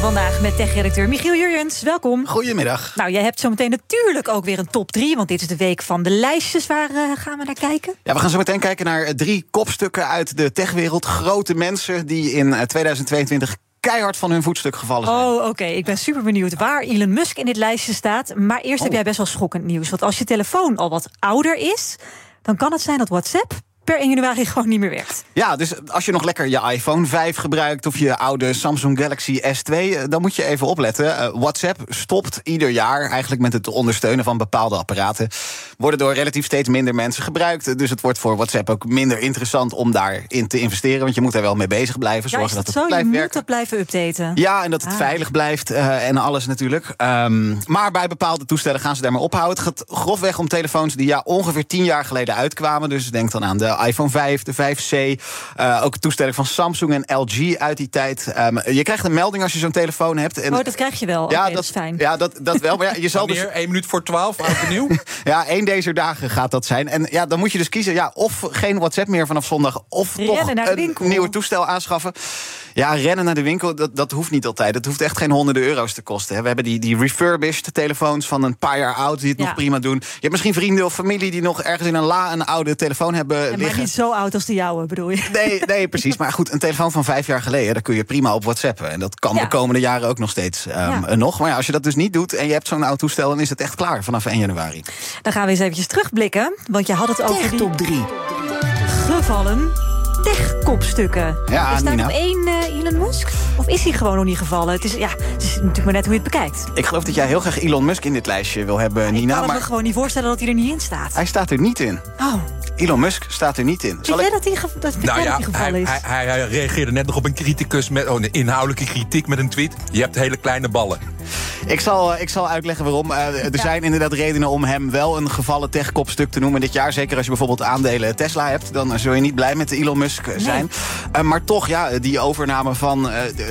Vandaag met tech-redacteur Michiel Jurjens. Welkom. Goedemiddag. Nou, jij hebt zometeen natuurlijk ook weer een top 3, want dit is de week van de lijstjes. Waar uh, gaan we naar kijken? Ja, we gaan zo meteen kijken naar drie kopstukken uit de techwereld. Grote mensen die in 2022 keihard van hun voetstuk gevallen zijn. Oh, oké. Ik ben super benieuwd waar Elon Musk in dit lijstje staat. Maar eerst oh. heb jij best wel schokkend nieuws. Want als je telefoon al wat ouder is, dan kan het zijn dat WhatsApp per 1 januari gewoon niet meer werkt. Ja, dus als je nog lekker je iPhone 5 gebruikt of je oude Samsung Galaxy S2, eh, dan moet je even opletten. Uh, WhatsApp stopt ieder jaar eigenlijk met het ondersteunen van bepaalde apparaten. Worden door relatief steeds minder mensen gebruikt. Dus het wordt voor WhatsApp ook minder interessant om daarin te investeren. Want je moet er wel mee bezig blijven. Zorgen ja, dat, dat, het zo? blijft je werken. moet dat blijven updaten. Ja, en dat het Ah. veilig blijft uh, en alles natuurlijk. Um, maar bij bepaalde toestellen gaan ze daarmee ophouden. Het gaat grofweg om telefoons die ja, ongeveer tien jaar geleden uitkwamen. Dus denk dan aan de iPhone 5, de 5C. Uh, ook toestellen van Samsung en LG uit die tijd. Um, je krijgt een melding als je zo'n telefoon hebt. En, oh, dat krijg je wel. ja, okay, dat, dat is fijn. Ja, dat, dat wel. Maar ja, je zal Wanneer? dus... Eén minuut voor twaalf, oud en nieuw? ja, één deze dagen gaat dat zijn. En ja, dan moet je dus kiezen. Ja, of geen WhatsApp meer vanaf zondag. Of Rennen toch naar de een nieuwe toestel aanschaffen. Ja, rennen naar de winkel, dat, dat hoeft niet altijd. Dat hoeft echt geen honderden euro's te kosten. Hè. We hebben die, die refurbished telefoons van een paar jaar oud... die het Ja. nog prima doen. Je hebt misschien vrienden of familie... die nog ergens in een la een oude telefoon hebben Ja, maar liggen. niet zo oud als de jouwe, bedoel je? Nee, nee, precies. Maar goed, een telefoon van vijf jaar geleden... daar kun je prima op whatsappen. En dat kan Ja. de komende jaren ook nog steeds um, Ja. nog. Maar ja, als je dat dus niet doet en je hebt zo'n oud toestel... dan is het echt klaar vanaf 1 januari. Dan gaan we eens eventjes terugblikken. Want je had het over Tech Top 3. gevallen tech-kopstukken. Ja, is daar Nina. nog één eh, Elon Musk? Of is hij gewoon nog niet gevallen? Het is, ja, het is natuurlijk maar net hoe je het bekijkt. Ik geloof dat jij heel graag Elon Musk in dit lijstje wil hebben, ik Nina. kan me Maar gewoon niet voorstellen dat hij er niet in staat. hij staat er niet in. Oh, Elon Musk staat er niet in. vind Zal ik... dat hij, ge- dat, Nou ja, hij gevallen hij, is? hij, hij, hij reageerde net nog op een criticus met oh, een inhoudelijke kritiek met een tweet. Je hebt hele kleine ballen. Ik, zal, eh, ik zal uitleggen waarom. Eh, er zijn inderdaad redenen om hem wel een gevallen tech-kopstuk te noemen dit jaar. Zeker als je bijvoorbeeld aandelen Tesla hebt. Dan zul je niet blij met Elon Musk eh, zijn. Maar toch, ja, die overname van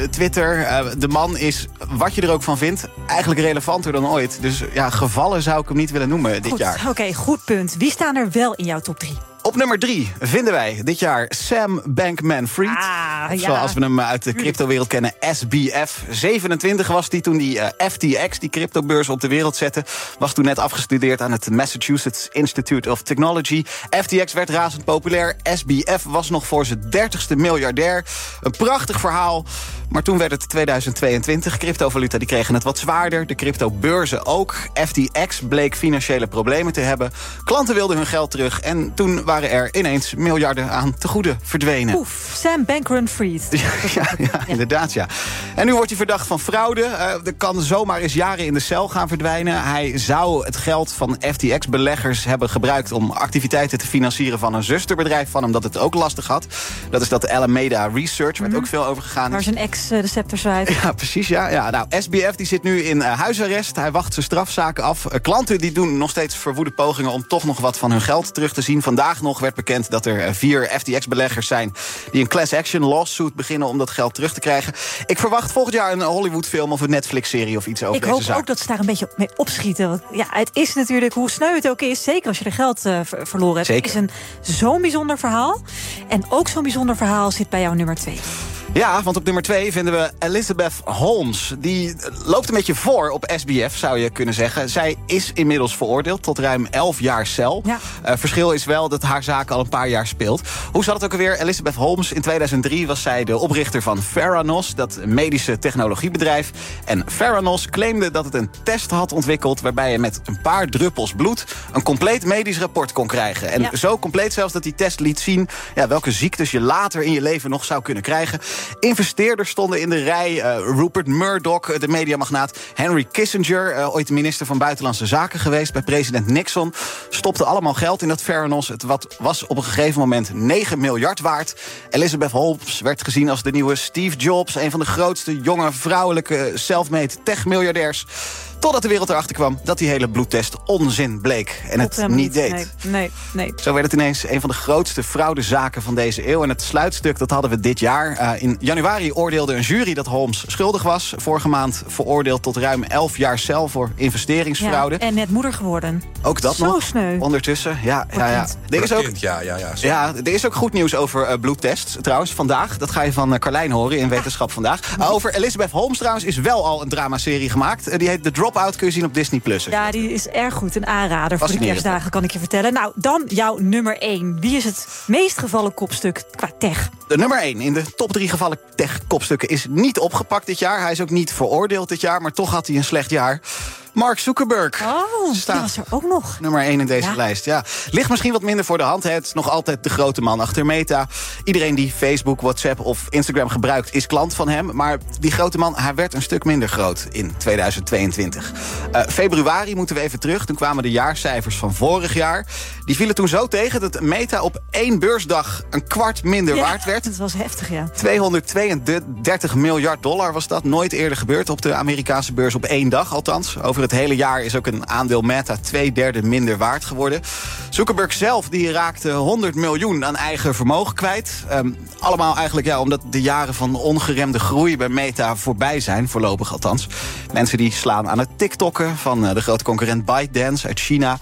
Twitter. de man is, wat je er ook van vindt, eigenlijk relevanter dan ooit. Dus ja, gevallen zou ik hem niet willen noemen dit Goed, jaar. Oké, goed punt. Wie staan er wel in jouw top 3? Op nummer drie vinden wij dit jaar Sam Bankman-Fried. Ah, ja. Zoals we hem uit de cryptowereld kennen, SBF. 27 was die toen die eh, FTX, die cryptobeurs, op de wereld zette. Was toen net afgestudeerd aan het Massachusetts Institute of Technology. FTX werd razend populair. SBF was nog voor zijn 30ste miljardair. Een prachtig verhaal. Maar toen werd het 2022. Cryptovaluta die kregen het wat zwaarder. De cryptobeurzen ook. FTX bleek financiële problemen te hebben. Klanten wilden hun geld terug. En toen waren er ineens miljarden aan te goede verdwenen. Oef, Sam Bankman-Fried. Ja, ja, inderdaad, ja. En nu wordt hij verdacht van fraude. Eh, er kan zomaar eens jaren in de cel gaan verdwijnen. Hij zou het geld van FTX-beleggers hebben gebruikt... om activiteiten te financieren van een zusterbedrijf van hem... dat het ook lastig had. Dat is dat Alameda Research, waar het ook veel over gegaan Waar is. zijn ex eh, de scepter zwaait. Ja, precies. Ja. Ja, nou, SBF die zit nu in eh, huisarrest. Hij wacht zijn strafzaken af. Eh, klanten die doen nog steeds verwoede pogingen... om toch nog wat van hun geld terug te zien. Vandaag nog werd bekend dat er vier FTX-beleggers zijn... die een class action lawsuit beginnen om dat geld terug te krijgen. Ik verwacht volgend jaar een Hollywood-film of een Netflix-serie of iets over Ik deze hoop zaak. ook dat ze daar een beetje mee opschieten. Want ja, het is natuurlijk, hoe sneu het ook is... zeker als je er geld eh, ver- verloren hebt... Zeker. is een zo'n bijzonder verhaal. En ook zo'n bijzonder verhaal zit bij jou nummer twee. Ja, want op nummer 2 vinden we Elizabeth Holmes. Die loopt een beetje voor op SBF, zou je kunnen zeggen. Zij is inmiddels veroordeeld tot ruim 11 jaar cel. Ja. Eh, verschil is wel dat haar zaak al een paar jaar speelt. Hoe zat het ook alweer? Elizabeth Holmes, in 2003 was zij de oprichter van Theranos... dat medische technologiebedrijf. En Theranos claimde dat het een test had ontwikkeld... waarbij je met een paar druppels bloed een compleet medisch rapport kon krijgen. En Ja. zo compleet zelfs dat die test liet zien... Ja, welke ziektes je later in je leven nog zou kunnen krijgen. Investeerders stonden in de rij. Uh, Rupert Murdoch, de mediamagnaat. Henry Kissinger, uh, ooit de minister van Buitenlandse Zaken geweest bij president Nixon. Stopte allemaal geld in dat Theranos. Het wat was op een gegeven moment 9 miljard waard. Elizabeth Holmes werd gezien als de nieuwe Steve Jobs. Een van de grootste jonge vrouwelijke self-made tech-miljardairs. Totdat de wereld erachter kwam dat die hele bloedtest onzin bleek. En het niet deed. Nee, nee, nee. Zo werd het ineens een van de grootste fraudezaken van deze eeuw. En het sluitstuk dat hadden we dit jaar. Uh, in januari oordeelde een jury dat Holmes schuldig was. Vorige maand veroordeeld tot ruim 11 jaar cel voor investeringsfraude. Ja, en net moeder geworden. Ook dat Zo nog. sneu. Ondertussen, ja. ja, ja. Er is ook, Kind, ja, ja, ja. ja, er is ook goed nieuws over uh, bloedtests. Trouwens, vandaag. Dat ga je van uh, Carlijn horen in Wetenschap Vandaag. Uh, over Elizabeth Holmes trouwens is wel al een dramaserie gemaakt. die heet The Dropout. Kun je zien op Disney+. Plus. Ja, die is erg goed. Een aanrader voor de kerstdagen, kan ik je vertellen. Nou, dan jouw nummer 1. Wie is het meest gevallen kopstuk qua tech? De nummer 1 in de top 3 gevallen tech-kopstukken is niet opgepakt dit jaar. Hij is ook niet veroordeeld dit jaar, maar toch had hij een slecht jaar. Mark Zuckerberg. Oh, Staat was er ook nog. Nummer 1 in deze ja. lijst, ja. Ligt misschien wat minder voor de hand. Het is nog altijd de grote man achter Meta. Iedereen die Facebook, WhatsApp of Instagram gebruikt... is klant van hem. Maar die grote man, hij werd een stuk minder groot in 2022. Uh, februari moeten we even terug. Toen kwamen de jaarcijfers van vorig jaar. Die vielen toen zo tegen dat Meta op één beursdag... een kwart minder ja, waard werd. Dat was heftig, ja. 232 miljard dollar was dat. Nooit eerder gebeurd op de Amerikaanse beurs op één dag, althans. Over het hele jaar is ook een aandeel Meta twee derde minder waard geworden. Zuckerberg zelf die raakte 100 miljoen aan eigen vermogen kwijt. Um, allemaal eigenlijk ja, omdat de jaren van ongeremde groei bij Meta voorbij zijn, voorlopig althans. Mensen die slaan aan het TikTokken van uh, de grote concurrent ByteDance uit China.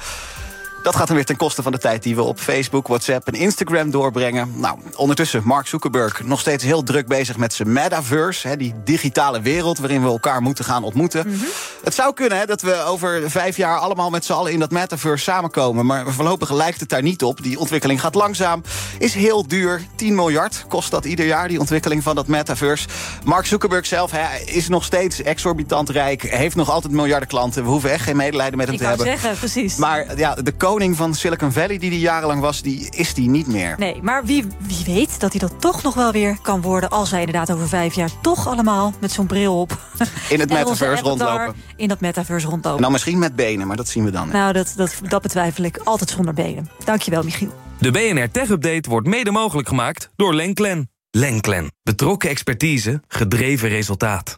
Dat gaat dan weer ten koste van de tijd die we op Facebook, WhatsApp en Instagram doorbrengen. Nou, ondertussen Mark Zuckerberg nog steeds heel druk bezig met zijn metaverse. Hè, die digitale wereld waarin we elkaar moeten gaan ontmoeten. Mm -hmm. Het zou kunnen hè, dat we over vijf jaar allemaal met z'n allen in dat metaverse samenkomen. Maar voorlopig lijkt het daar niet op. Die ontwikkeling gaat langzaam, is heel duur. 10 miljard kost dat ieder jaar, die ontwikkeling van dat metaverse. Mark Zuckerberg zelf hè, is nog steeds exorbitant rijk. Heeft nog altijd miljarden klanten. We hoeven echt geen medelijden met hem Ik te hebben. zeggen, precies. Maar ja, de koning van Silicon Valley die die jarenlang was, die is die niet meer. Nee, maar wie, wie weet dat hij dat toch nog wel weer kan worden... als wij inderdaad over vijf jaar toch allemaal met zo'n bril op... In het metaverse rondlopen. In dat metaverse rondlopen. Nou, misschien met benen, maar dat zien we dan. Nou, dat, dat, dat betwijfel ik. Altijd zonder benen. Dankjewel, Michiel. De BNR Tech Update wordt mede mogelijk gemaakt door Lenklen. Lenklen. Betrokken expertise, gedreven resultaat.